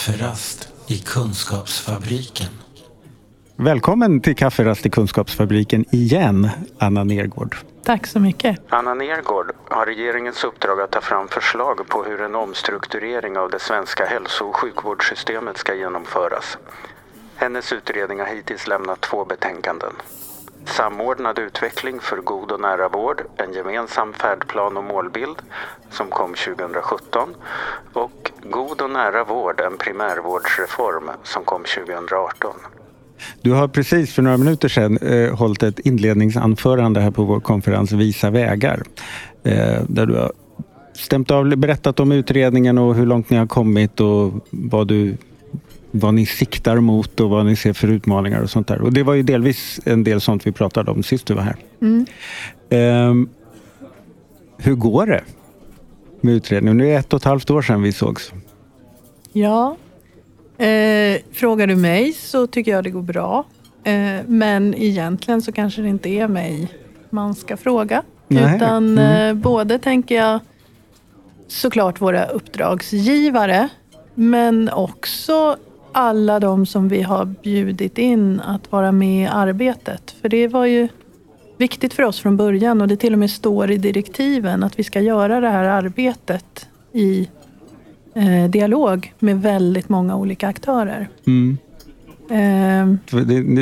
Kafferast i Kunskapsfabriken. Välkommen till Kafferast i Kunskapsfabriken igen, Anna Nergård. Tack så mycket. Anna Nergård har regeringens uppdrag att ta fram förslag på hur en omstrukturering av det svenska hälso och sjukvårdssystemet ska genomföras. Hennes utredning har hittills lämnat två betänkanden. Samordnad utveckling för god och nära vård, en gemensam färdplan och målbild som kom 2017 och God och nära vård, en primärvårdsreform som kom 2018. Du har precis för några minuter sedan eh, hållit ett inledningsanförande här på vår konferens Visa vägar. Eh, där du har stämt av, berättat om utredningen och hur långt ni har kommit och vad, du, vad ni siktar mot och vad ni ser för utmaningar och sånt där. Och det var ju delvis en del sånt vi pratade om sist du var här. Mm. Eh, hur går det med utredningen? Nu är det ett och ett halvt år sedan vi sågs. Ja, eh, frågar du mig så tycker jag det går bra. Eh, men egentligen så kanske det inte är mig man ska fråga. Nej. Utan Mm. eh, både tänker jag såklart våra uppdragsgivare men också alla de som vi har bjudit in att vara med i arbetet. För det var ju viktigt för oss från början och det till och med står i direktiven att vi ska göra det här arbetet i eh, dialog med väldigt många olika aktörer. Mm. Eh,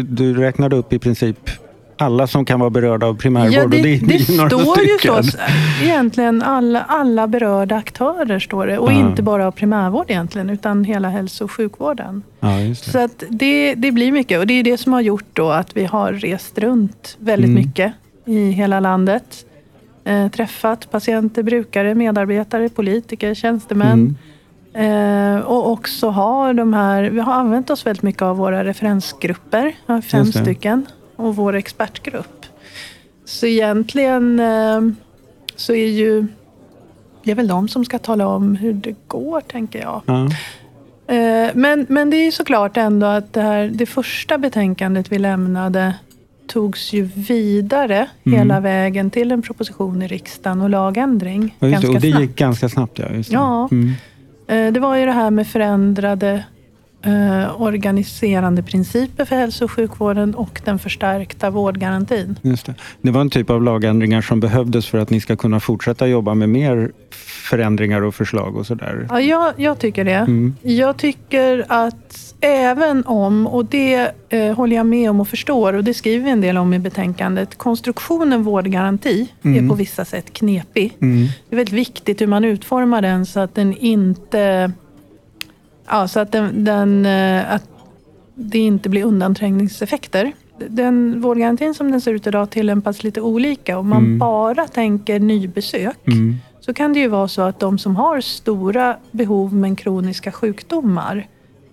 Du räknade upp i princip alla som kan vara berörda av primärvård. Ja, det, det, några står ju så. Egentligen alla, alla berörda aktörer står det. Och Ja. inte bara av primärvård egentligen, utan hela hälso och sjukvården. Ja, det. Så att det, det blir mycket. Och det är det som har gjort då att vi har rest runt väldigt Mm. mycket i hela landet. Eh, träffat patienter, brukare, medarbetare, politiker, tjänstemän. Mm. Eh, och också har de här, vi har använt oss väldigt mycket av våra referensgrupper, fem det. stycken, och vår expertgrupp. Så egentligen eh, så är ju det är väl de som ska tala om hur det går, tänker jag. Ja. Eh, Men, men det är ju såklart ändå att det, här, det första betänkandet vi lämnade togs ju vidare Mm. hela vägen till en proposition i riksdagen och lagändring. Ja, ganska Och det snabbt. gick ganska snabbt. Ja, just det. Ja. Mm. Eh, Det var ju det här med förändrade eh, organiserande principer för hälso och sjukvården och den förstärkta vårdgarantin. Just det. det var en typ av lagändringar som behövdes för att ni ska kunna fortsätta jobba med mer förändringar och förslag och sådär. Ja, jag, jag tycker det. Mm. Jag tycker att även om, och det eh, håller jag med om och förstår, och det skriver vi en del om i betänkandet, konstruktionen vårdgaranti Mm. är på vissa sätt knepig. Mm. Det är väldigt viktigt hur man utformar den så att den inte... Ja, så att, den, den, eh, att det inte blir undanträngningseffekter. Den vårdgarantin som den ser ut idag tillämpas lite olika. Om man Mm. bara tänker nybesök Mm. så kan det ju vara så att de som har stora behov men kroniska sjukdomar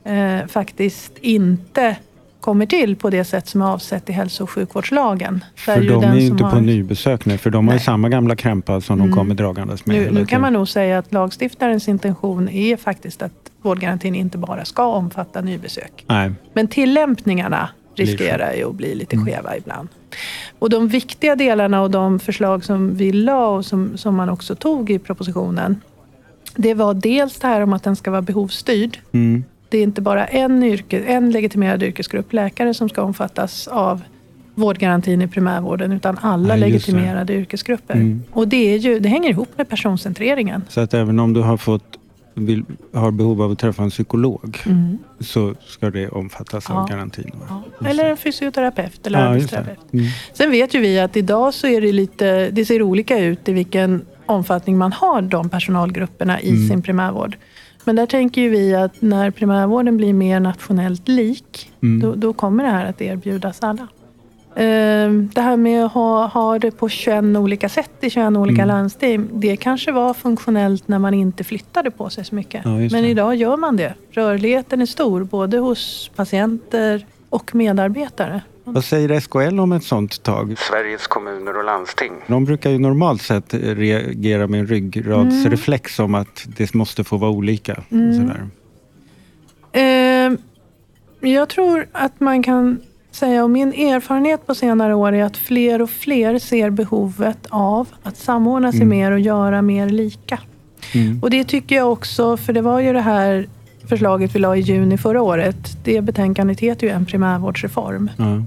eh, faktiskt inte kommer till på det sätt som är avsett i hälso och sjukvårdslagen. För de är ju inte på har- nybesök nu, för de har ju Nej. samma gamla krämpa som de Mm. kommer dragandes med. Nu, nu kan man nog säga att lagstiftarens intention är faktiskt att vårdgarantin inte bara ska omfatta nybesök. Nej. Men tillämpningarna riskerar ju att bli lite Mm. skeva ibland. Och de viktiga delarna och de förslag som vi la och som, som man också tog i propositionen. Det var dels det här om att den ska vara behovsstyrd. Mm. Det är inte bara en, yrke, en legitimerad yrkesgrupp läkare som ska omfattas av vårdgarantin i primärvården utan alla det. legitimerade yrkesgrupper. Mm. Och det, ju, det hänger ihop med personcentreringen. Så att även om du har, fått, vill, har behov av att träffa en psykolog Mm. så ska det omfattas av Ja. garantin. va? Ja. Eller en fysioterapeut eller Ja, arbetsterapeut. Mm. Sen vet ju vi att idag så är det lite, det ser olika ut i vilken omfattning man har de personalgrupperna i Mm. sin primärvård. Men där tänker ju vi att när primärvården blir mer nationellt lik, Mm. då, då kommer det här att erbjudas alla. Ehm, Det här med att ha, ha det på 21 olika sätt i 21 olika Mm. landsting, det kanske var funktionellt när man inte flyttade på sig så mycket. Ja, Men idag gör man det. Rörligheten är stor, både hos patienter och medarbetare. Vad säger SKL om ett sånt tag? Sveriges kommuner och landsting. De brukar ju normalt sett reagera med en ryggradsreflex om att det måste få vara olika. Mm. Sådär. Eh, jag tror att man kan säga, och min erfarenhet på senare år är att fler och fler ser behovet av att samordna sig Mm. mer och göra mer lika. Mm. Och det tycker jag också, för det var ju det här förslaget vi la i juni förra året. Det betänkandet heter ju En primärvårdsreform. Ja.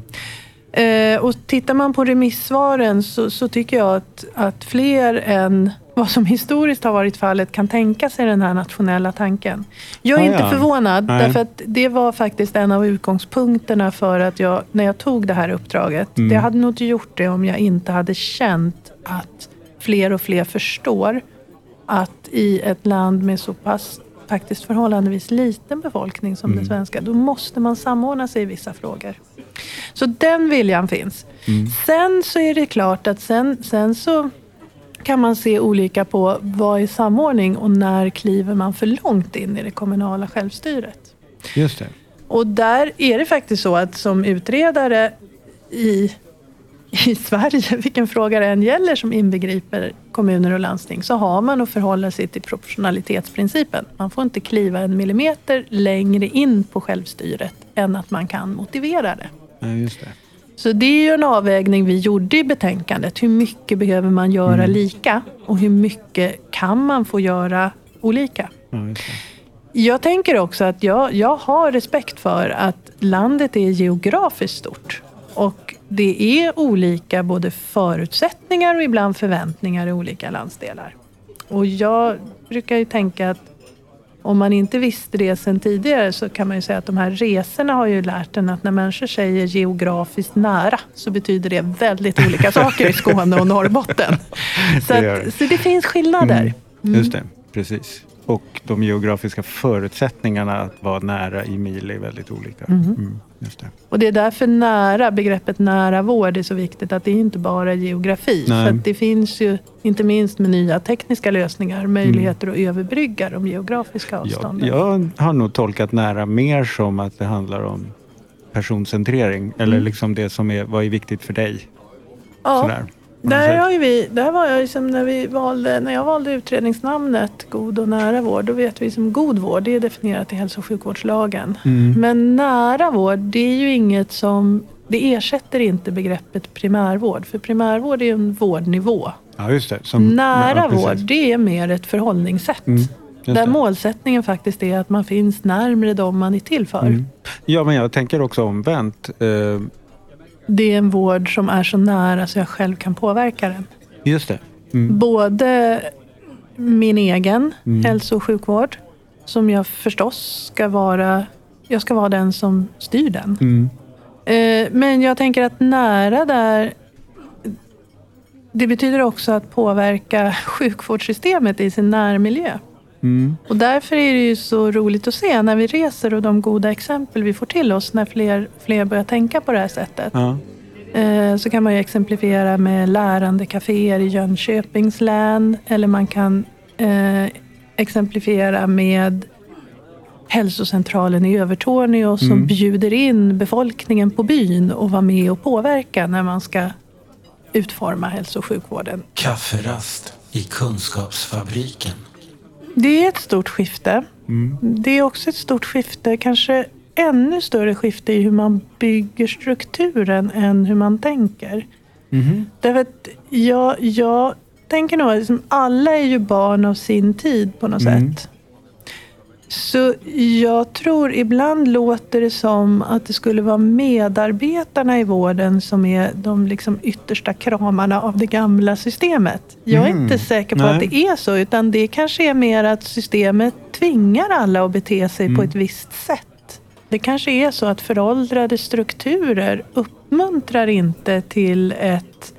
Eh, och tittar man på remissvaren så, så, tycker jag att, att fler än vad som historiskt har varit fallet kan tänka sig den här nationella tanken. Jag är Ah, inte ja. förvånad, Nej. därför att det var faktiskt en av utgångspunkterna för att jag, när jag tog det här uppdraget, Mm. det hade nog inte gjort det om jag inte hade känt att fler och fler förstår att i ett land med så pass faktiskt förhållandevis liten befolkning som Mm. det svenska, då måste man samordna sig i vissa frågor. Så den viljan finns. Mm. Sen så är det klart att sen, sen så kan man se olika på vad är samordning och när kliver man för långt in i det kommunala självstyret. Just det. Och där är det faktiskt så att som utredare i, i Sverige, vilken fråga det än gäller som inbegriper kommuner och landsting, så har man att förhålla sig till proportionalitetsprincipen. Man får inte kliva en millimeter längre in på självstyret än att man kan motivera det. Ja, just det. Så det är ju en avvägning vi gjorde i betänkandet. Hur mycket behöver man göra lika och hur mycket kan man få göra olika? Ja. Jag tänker också att jag, jag har respekt för att landet är geografiskt stort. Och det är olika både förutsättningar och ibland förväntningar i olika landsdelar. Och jag brukar ju tänka att om man inte visste det sedan tidigare så kan man ju säga att de här resorna har ju lärt en att när människor säger geografiskt nära så betyder det väldigt olika saker i Skåne och Norrbotten. Så, att, så det finns skillnader. Just det, precis. Och de geografiska förutsättningarna att vara nära i mil är väldigt olika. Mm, just det. Och det är därför nära, begreppet nära vård är så viktigt. Att det är inte bara geografi. Nej. För det finns ju, inte minst med nya tekniska lösningar, möjligheter att överbrygga de geografiska Jag, avstånden. jag har nog tolkat nära mer som att det handlar om personcentrering. Eller liksom det som är, vad är viktigt för dig? ja. Sådär, Där, har vi, där var jag liksom när, vi valde, när jag valde utredningsnamnet God och nära vård. Då vet vi som god vård, det är definierat i hälso och sjukvårdslagen. Mm. Men nära vård, det är ju inget som... Det ersätter inte begreppet primärvård. För primärvård är ju en vårdnivå. Ja, just det. Som, Nära ja, vård, det är mer ett förhållningssätt. Mm, Där målsättningen faktiskt är att man finns närmare de man är till för. Mm. Ja, men jag tänker också omvänt. Det är en vård som är så nära så jag själv kan påverka den. just det. Mm. Både min egen hälso och sjukvård, som jag förstås ska vara, jag ska vara den som styr den. Mm. Eh, Men jag tänker att nära där, det betyder också att påverka sjukvårdssystemet i sin närmiljö. Mm. Och därför är det ju så roligt att se när vi reser och de goda exempel vi får till oss när fler, fler börjar tänka på det här sättet. Ja. Eh, Så kan man ju exemplifiera med lärandekaféer i Jönköpings län. Eller man kan eh, exemplifiera med hälsocentralen i Övertorneå som Mm. bjuder in befolkningen på byn och vara med och påverka när man ska utforma hälso och sjukvården. Kafferast i Kunskapsfabriken. Det är ett stort skifte. Mm. Det är också ett stort skifte, kanske ännu större skifte i hur man bygger strukturen än hur man tänker. Mhm. Därför att jag, jag tänker nog att liksom alla är ju barn av sin tid på något Mm. sätt. Så jag tror ibland låter det som att det skulle vara medarbetarna i vården som är de liksom yttersta kramarna av det gamla systemet. Jag är Mm. inte säker på Nej. att det är så, utan det kanske är mer att systemet tvingar alla att bete sig Mm. på ett visst sätt. Det kanske är så att föråldrade strukturer uppmuntrar inte till ett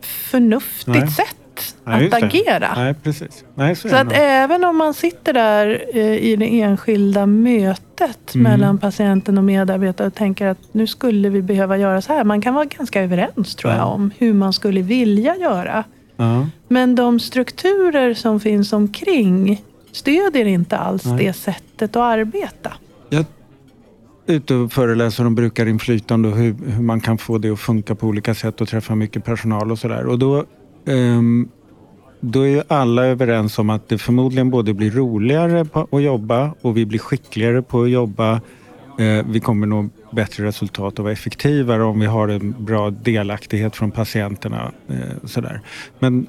förnuftigt Nej. sätt Ja, att agera. Nej, precis. Nej, så Så att även om man sitter där eh, i det enskilda mötet Mm. mellan patienten och medarbetare och tänker att nu skulle vi behöva göra så här. Man kan vara ganska överens tror jag Ja. om hur man skulle vilja göra. Ja. Men de strukturer som finns omkring stödjer inte alls Nej. det sättet att arbeta. Jag är ute och föreläser om brukarinflytande och hur, hur man kan få det att funka på olika sätt och träffa mycket personal och sådär. Och då, Um, då är ju alla överens om att det förmodligen både blir roligare på att jobba och vi blir skickligare på att jobba. Ehm, vi kommer nå bättre resultat och vara effektivare om vi har en bra delaktighet från patienterna. Eh, sådär. Men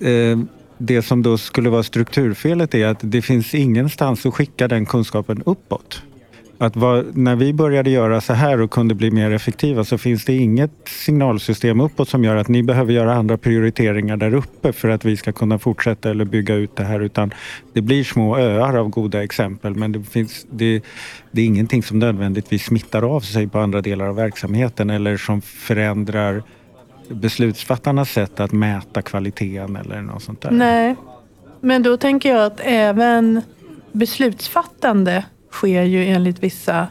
ehm, det som då skulle vara strukturfelet är att det finns ingenstans att skicka den kunskapen uppåt. Att vad, när vi började göra så här och kunde bli mer effektiva så finns det inget signalsystem uppåt som gör att ni behöver göra andra prioriteringar där uppe för att vi ska kunna fortsätta eller bygga ut det här. Utan det blir små öar av goda exempel men det, finns, det, det är ingenting som nödvändigtvis smittar av sig på andra delar av verksamheten eller som förändrar beslutsfattarnas sätt att mäta kvaliteten eller något sånt där. Nej, men då tänker jag att även beslutsfattande sker ju enligt vissa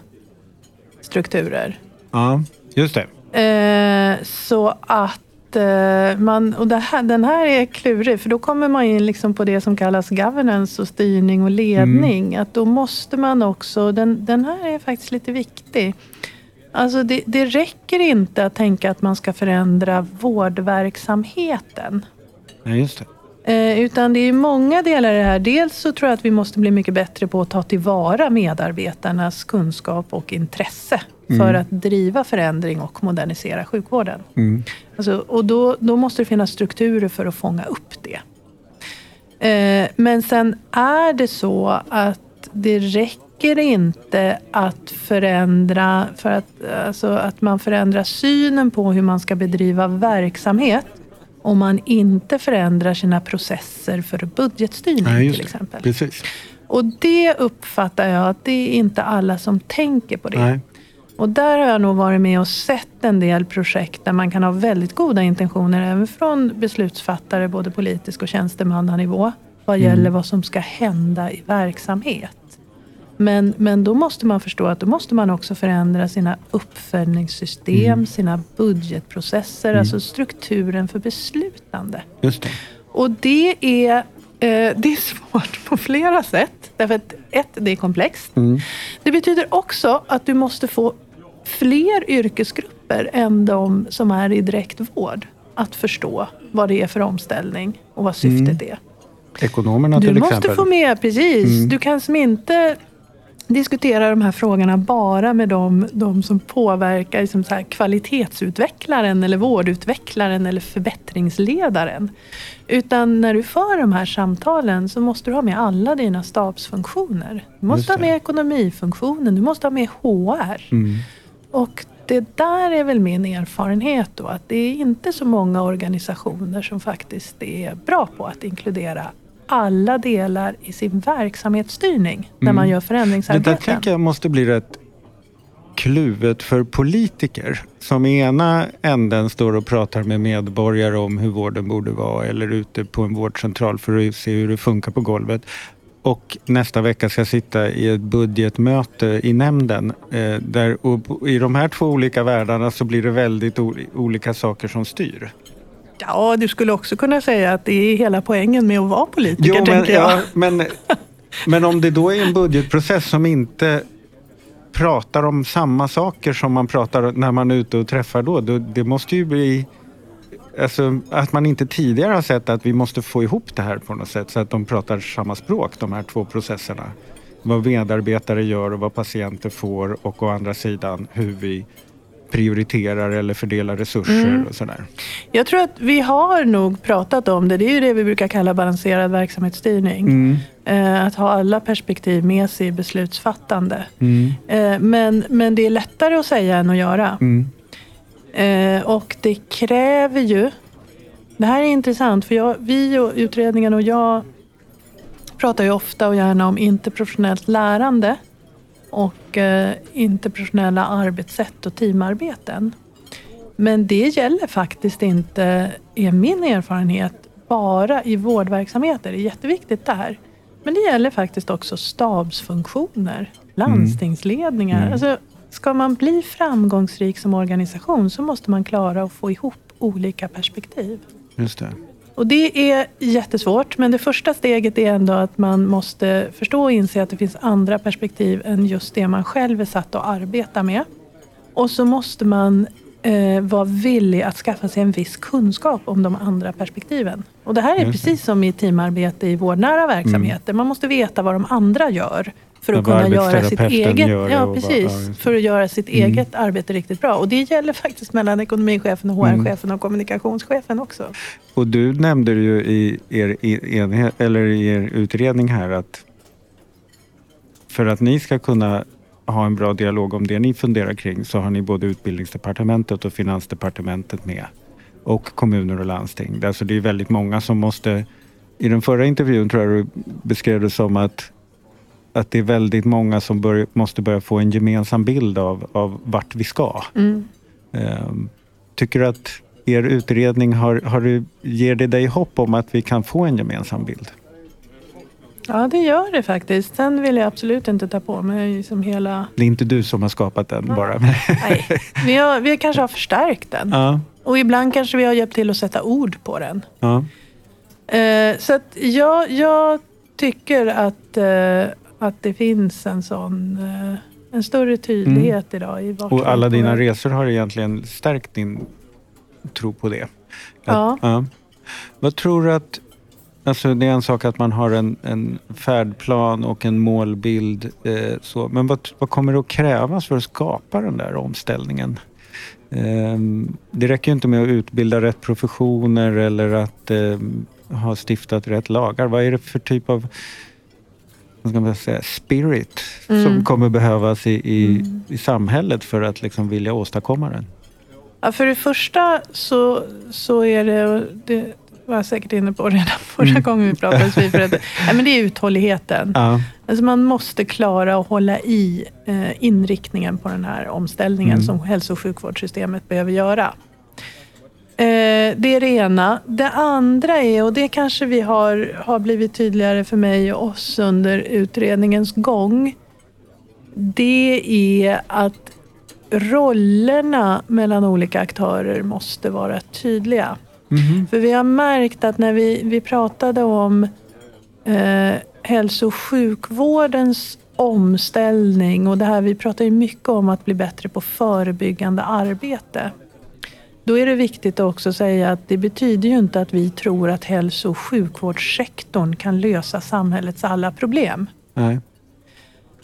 strukturer. Ja, just det. Eh, så att eh, man, och här, den här är klurig, för då kommer man in liksom på det som kallas governance och styrning och ledning. Mm. Att då måste man också, den, den här är faktiskt lite viktig. Alltså det, det räcker inte att tänka att man ska förändra vårdverksamheten. Ja, just det. Eh, utan det är många delar i det här. Dels så tror jag att vi måste bli mycket bättre på att ta tillvara medarbetarnas kunskap och intresse mm. för att driva förändring och modernisera sjukvården. Mm. Alltså, och då, då måste det finnas strukturer för att fånga upp det. Eh, men sen är det så att det räcker inte att förändra, för att, alltså att man förändrar synen på hur man ska bedriva verksamhet om man inte förändrar sina processer för budgetstyrning Nej, till exempel. Precis. Och det uppfattar jag att det är inte alla som tänker på det. Nej. Och där har jag nog varit med och sett en del projekt där man kan ha väldigt goda intentioner även från beslutsfattare, både politisk och tjänstemannanivå, vad gäller mm. vad som ska hända i verksamhet. Men, men då måste man förstå att då måste man också förändra sina uppföljningssystem, mm. sina budgetprocesser, mm. alltså strukturen för beslutande. Just det. Och det är, eh, det är svårt på flera sätt. Därför att ett, det är komplext. Mm. Det betyder också att du måste få fler yrkesgrupper än de som är i direkt vård att förstå vad det är för omställning och vad syftet mm. är. Ekonomerna till exempel. Du måste få med, precis. Mm. Du kan som inte diskutera de här frågorna bara med de, de som påverkar liksom så här, kvalitetsutvecklaren eller vårdutvecklaren eller förbättringsledaren. Utan när du för de här samtalen så måste du ha med alla dina stabsfunktioner. Du måste ha med ekonomifunktionen, du måste ha med HR. Mm. Och det där är väl min erfarenhet då, att det är inte så många organisationer som faktiskt är bra på att inkludera alla delar i sin verksamhetsstyrning när mm. man gör förändringsarbeten. Det där tänker jag måste bli rätt kluvet för politiker som i ena änden står och pratar med medborgare om hur vården borde vara eller ute på en vårdcentral för att se hur det funkar på golvet och nästa vecka ska sitta i ett budgetmöte i nämnden. Eh, där, I de här två olika världarna så blir det väldigt olika saker som styr. Ja, du skulle också kunna säga att det är hela poängen med att vara politiker, jo, men. Ja, men, men om det då är en budgetprocess som inte pratar om samma saker som man pratar när man är ute och träffar då, då det måste ju bli Alltså, att man inte tidigare har sett att vi måste få ihop det här på något sätt så att de pratar samma språk, de här två processerna. Vad medarbetare gör och vad patienter får och å andra sidan hur vi prioriterar eller fördelar resurser mm. och sådär. Jag tror att vi har nog pratat om det. Det är ju det vi brukar kalla balanserad verksamhetsstyrning. Mm. Eh, att ha alla perspektiv med sig i beslutsfattande. Mm. Eh, men, men det är lättare att säga än att göra. Mm. Eh, och det kräver ju... Det här är intressant för jag, vi och utredningen och jag pratar ju ofta och gärna om interprofessionellt lärande och eh, interpersonella arbetssätt och teamarbeten. Men det gäller faktiskt inte, är min erfarenhet, bara i vårdverksamheter. Det är jätteviktigt där. Men det gäller faktiskt också stabsfunktioner, landstingsledningar. Mm. Alltså, ska man bli framgångsrik som organisation så måste man klara att få ihop olika perspektiv. Just det. Och det är jättesvårt, men det första steget är ändå att man måste förstå och inse att det finns andra perspektiv än just det man själv är satt att arbeta med. Och så måste man eh, vara villig att skaffa sig en viss kunskap om de andra perspektiven. Och det här är precis som i teamarbete i vårdnära verksamheter. Man måste veta vad de andra gör för att Ja, kunna göra sitt eget, gör ja, precis, ja, just det. för att göra sitt Mm. eget arbete riktigt bra. Och det gäller faktiskt mellan ekonomichefen och Mm. HR-chefen och kommunikationschefen också. Och du nämnde ju i er, i- enhet, eller i er utredning här att för att ni ska kunna ha en bra dialog om det ni funderar kring så har ni både utbildningsdepartementet och finansdepartementet med. Och kommuner och landsting. Alltså det är väldigt många som måste... I den förra intervjun tror jag du beskrev det som att, att det är väldigt många som bör, måste börja få en gemensam bild av, av vart vi ska. Mm. Ehm, Tycker du att er utredning har, har du, ger det dig hopp om att vi kan få en gemensam bild? Ja, det gör det faktiskt. Sen vill jag absolut inte ta på mig liksom hela... Det är inte du som har skapat den bara. Nej, vi, har, vi kanske har förstärkt den. ja, Och ibland kanske vi har hjälpt till att sätta ord på den. ja. Eh, så att jag, jag tycker att, eh, att det finns en sån eh, en större tydlighet idag i Och alla dina resor har egentligen stärkt din tro på det? Ja. ja. Vad tror du att... Alltså det är en sak att man har en, en färdplan och en målbild. Eh, så. Men vad, vad kommer det att krävas för att skapa den där omställningen? Ehm, det räcker ju inte med att utbilda rätt professioner eller att ehm, ha stiftat rätt lagar. Vad är det för typ av vad ska man säga, spirit som Mm. kommer behövas i, i, i samhället för att liksom vilja åstadkomma den? Ja, för det första så, så är det, det var jag säkert inne på redan förra Mm. gången vi pratades vid, för att, ja, men det är uthålligheten. Ja. Alltså man måste klara att hålla i eh, inriktningen på den här omställningen Mm. som hälso och sjukvårdssystemet behöver göra. Eh, det är det ena. Det andra är, och det kanske vi har, har blivit tydligare för mig och oss under utredningens gång. Det är att rollerna mellan olika aktörer måste vara tydliga. Mhm. För vi har märkt att när vi, vi pratade om eh, hälso och sjukvårdens omställning och det här, vi pratar ju mycket om att bli bättre på förebyggande arbete. Då är det viktigt att också säga att det betyder ju inte att vi tror att hälso och sjukvårdssektorn kan lösa samhällets alla problem. Nej.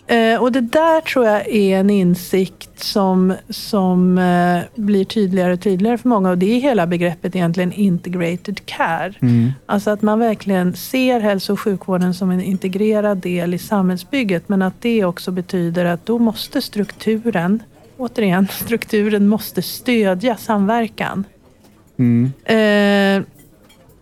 Eh, och det där tror jag är en insikt som, som eh, blir tydligare och tydligare för många. Och det är hela begreppet egentligen integrated care. Mm. Alltså att man verkligen ser hälso och sjukvården som en integrerad del i samhällsbygget. Men att det också betyder att då måste strukturen, återigen, strukturen måste stödja samverkan. Mm. Eh,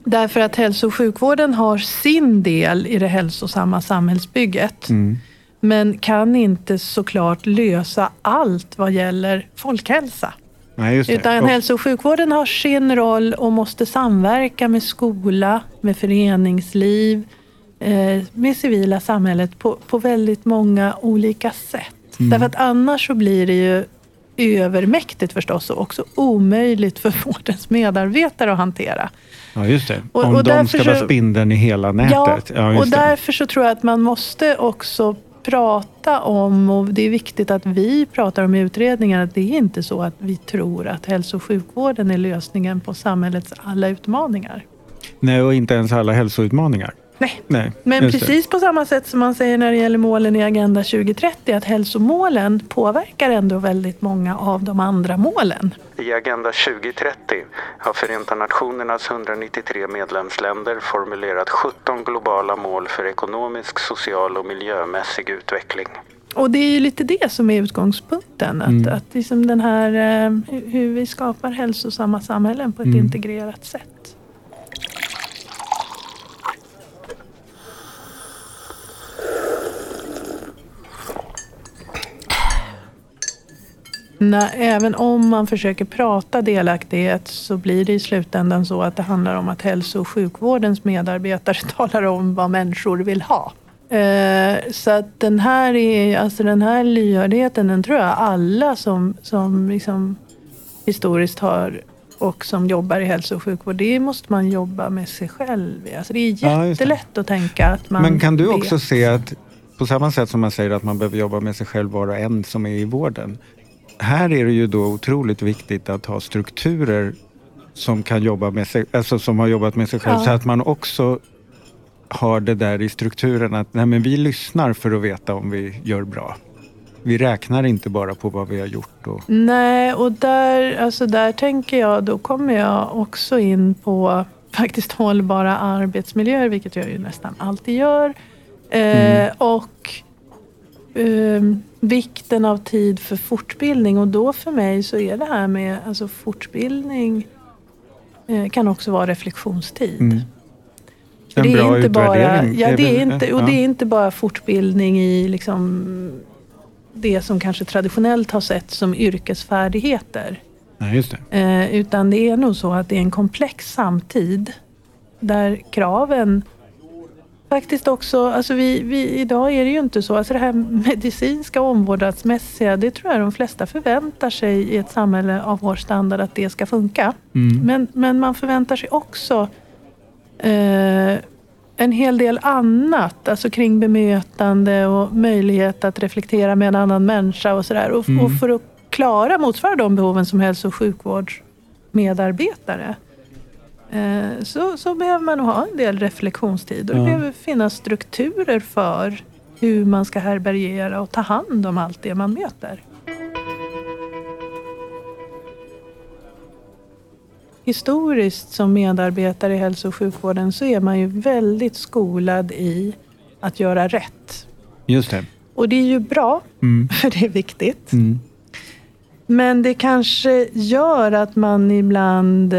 därför att hälso och sjukvården har sin del i det hälsosamma samhällsbygget. Mm. Men kan inte såklart lösa allt vad gäller folkhälsa. Nej. Utan Och- hälso och sjukvården har sin roll och måste samverka med skola, med föreningsliv, eh, med civila samhället på, på väldigt många olika sätt. Mm. Därför att annars så blir det ju övermäktigt förstås och också omöjligt för vårdens medarbetare att hantera. Ja, just det. Och- Om och de ska vara spindeln i hela nätet. Ja, just och det. därför så tror jag att man måste också prata om, och det är viktigt att vi pratar om i utredningen, att det är inte så att vi tror att hälso och sjukvården är lösningen på samhällets alla utmaningar. Nej, och inte ens alla hälsoutmaningar. Nej. Nej, Men just det. precis på samma sätt som man säger när det gäller målen i Agenda 2030, att hälsomålen påverkar ändå väldigt många av de andra målen. I Agenda 2030 har Förenta Nationernas 193 medlemsländer formulerat 17 globala mål för ekonomisk, social och miljömässig utveckling. Och det är ju lite det som är utgångspunkten. Att, Mm. att liksom den här, eh, hur- hur vi skapar hälsosamma samhällen på ett Mm. integrerat sätt. När, även om man försöker prata delaktighet så blir det i slutändan så att det handlar om att hälso och sjukvårdens medarbetare talar om vad människor vill ha. Eh, så att den här, är, alltså den här lyhördheten, den tror jag alla som, som liksom historiskt har och som jobbar i hälso och sjukvård, det måste man jobba med sig själv. Alltså det är Ja, det. jättelätt att tänka att man Men kan du vet. också se att på samma sätt som man säger att man behöver jobba med sig själv var och en som är i vården. Här är det ju då otroligt viktigt att ha strukturer som kan jobba med sig, alltså som har jobbat med sig själv. Ja. Så att man också har det där i strukturen att nej, men vi lyssnar för att veta om vi gör bra. Vi räknar inte bara på vad vi har gjort. Och, Nej, och där, alltså där tänker jag, då kommer jag också in på faktiskt hållbara arbetsmiljöer, vilket jag ju nästan alltid gör. Eh, och ehm, vikten av tid för fortbildning. Och då för mig så är det här med alltså fortbildning eh, kan också vara reflektionstid. Mm. En det bra är inte bara, ja, det är inte, och det är inte bara fortbildning i liksom det som kanske traditionellt har sett som yrkesfärdigheter. Nej, just det. Eh, utan det är nog så att det är en komplex samtid där kraven faktiskt också, alltså vi, vi, idag är det ju inte så, alltså det här medicinska omvårdnadsmässiga, det tror jag de flesta förväntar sig i ett samhälle av vår standard att det ska funka. Mm. Men, men man förväntar sig också eh, en hel del annat, alltså kring bemötande och möjlighet att reflektera med en annan människa och sådär. Och, Mm. och för att klara, motsvara de behoven som hälso och sjukvårdsmedarbetare så, så behöver man nog ha en del reflektionstid och det Ja. behöver finnas strukturer för hur man ska härbärgera och ta hand om allt det man möter. Historiskt som medarbetare i hälso och sjukvården så är man ju väldigt skolad i att göra rätt. Just det. Och det är ju bra, Mm. för det är viktigt. Mm. Men det kanske gör att man ibland...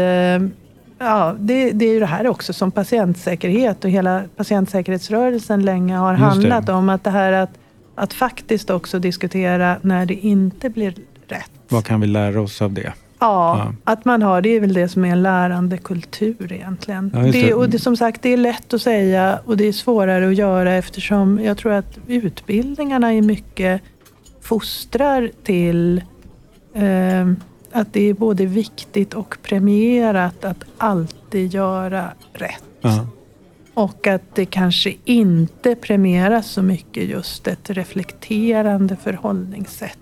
Ja, det, det är ju det här också som patientsäkerhet och hela patientsäkerhetsrörelsen länge har handlat om. Att det här att, att faktiskt också diskutera när det inte blir rätt. Vad kan vi lära oss av det? Ja, Ja. att man har, det är väl det som är en lärande kultur egentligen. Ja, det, det. och det, som sagt, det är lätt att säga och det är svårare att göra eftersom jag tror att utbildningarna i mycket fostrar till eh, att det är både viktigt och premierat att alltid göra rätt. Ja. Och att det kanske inte premieras så mycket just ett reflekterande förhållningssätt.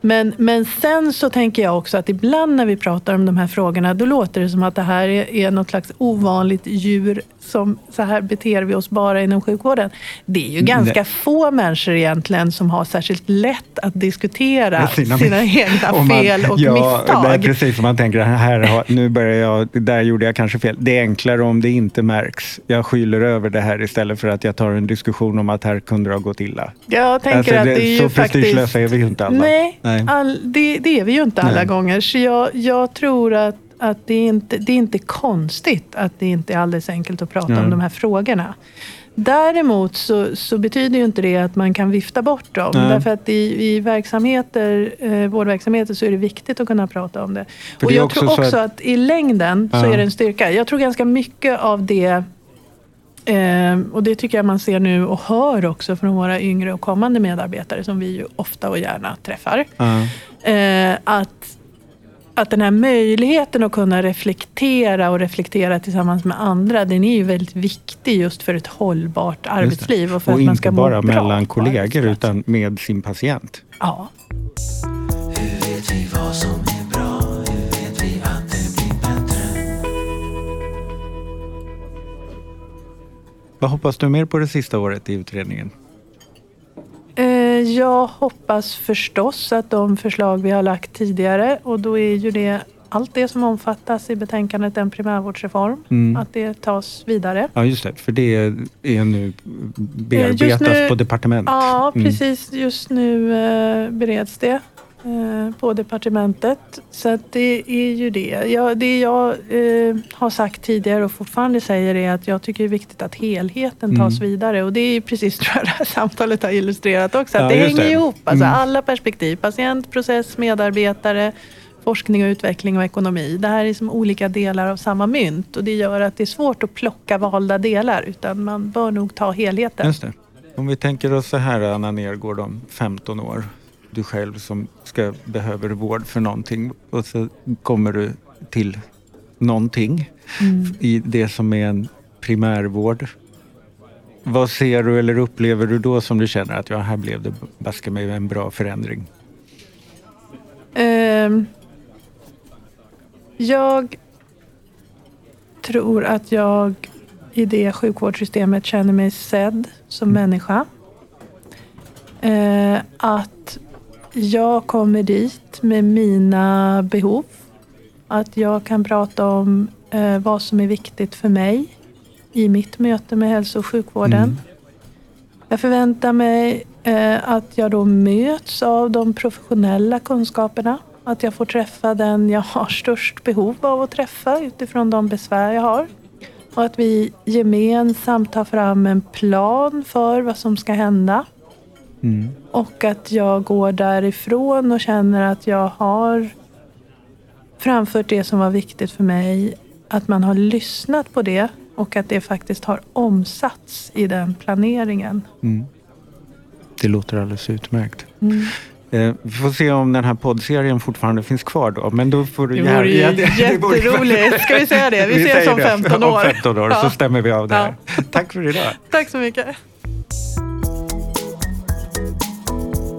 Men, men sen så tänker jag också att ibland när vi pratar om de här frågorna då låter det som att det här är, är något slags ovanligt djur som så här beter vi oss bara inom sjukvården. Det är ju ganska Nej. få människor egentligen som har särskilt lätt att diskutera sina, sina- egna Om man- fel och ja, misstag. Det är precis som man tänker, här nu börjar jag, där gjorde jag kanske fel. Det är enklare om det inte märks. Jag skyller över det här istället för att jag tar en diskussion om att här kunde det ha gått illa. Jag tänker Alltså, att det- det är ju så faktiskt... prestigelösa är vi ju inte alla. Nej, Nej. All, det, det är vi ju inte alla Nej. gånger. Så jag, jag tror att, att det, är inte, det är inte konstigt att det inte är alldeles enkelt att prata Nej. om de här frågorna. Däremot så, så betyder ju inte det att man kan vifta bort dem. Nej. Därför att i, i verksamheter, eh, vårdverksamheter så är det viktigt att kunna prata om det. För och det jag tror så också att- att, i längden så är det en styrka. Jag tror ganska mycket av det Eh, och det tycker jag man ser nu och hör också från våra yngre och kommande medarbetare som vi ju ofta och gärna träffar. Ja. Eh, att, att den här möjligheten att kunna reflektera och reflektera tillsammans med andra, den är ju väldigt viktig just för ett hållbart arbetsliv och för och att man ska inte bara mellan kollegor utan med sin patient. Ja. Vad hoppas du mer på det sista året i utredningen? Eh, jag hoppas förstås att de förslag vi har lagt tidigare och då är ju det allt det som omfattas i betänkandet En primärvårdsreform, Mm. att det tas vidare. Ja, just det. För det är nu bearbetas Just nu- på departement. Ja, Mm. precis. Just nu eh, bereds det eh, på departementet. Så att det är ju det. Ja, det jag eh, har sagt tidigare och fortfarande säger är att jag tycker det är viktigt att helheten tas Mm. vidare. Och det är precis tror jag det här samtalet har illustrerat också. Att Ja, det hänger det. ihop. Alltså Mm. alla perspektiv. Patient, process, medarbetare. Forskning och utveckling och ekonomi. Det här är som olika delar av samma mynt och det gör att det är svårt att plocka valda delar utan man bör nog ta helheten. Om vi tänker oss så här Anna Nergård om 15 år. Du själv som ska, behöver vård för någonting och så kommer du till någonting Mm. i det som är en primärvård. Vad ser du eller upplever du då som du känner att ja, här blev det baske mig en bra förändring? ehm, jag tror att jag i det sjukvårdssystemet känner mig sedd som människa. Eh, att jag kommer dit med mina behov. Att jag kan prata om eh, vad som är viktigt för mig i mitt möte med hälso och sjukvården. Mm. Jag förväntar mig eh, att jag då möts av de professionella kunskaperna. Att jag får träffa den jag har störst behov av att träffa utifrån de besvär jag har. Och att vi gemensamt tar fram en plan för vad som ska hända. Mm. Och att jag går därifrån och känner att jag har framfört det som var viktigt för mig. Att man har lyssnat på det och att det faktiskt har omsatts i den planeringen. Mm. Det låter alldeles utmärkt. Mm. Eh, vi får se om den här poddserien fortfarande finns kvar då. Men då får du Det vore ju jätteroligt. Ska vi säga det? Vi ses säger om det. 15 Om år. 15 år så Ja. stämmer vi av det Ja. här. Tack för idag. Tack så mycket.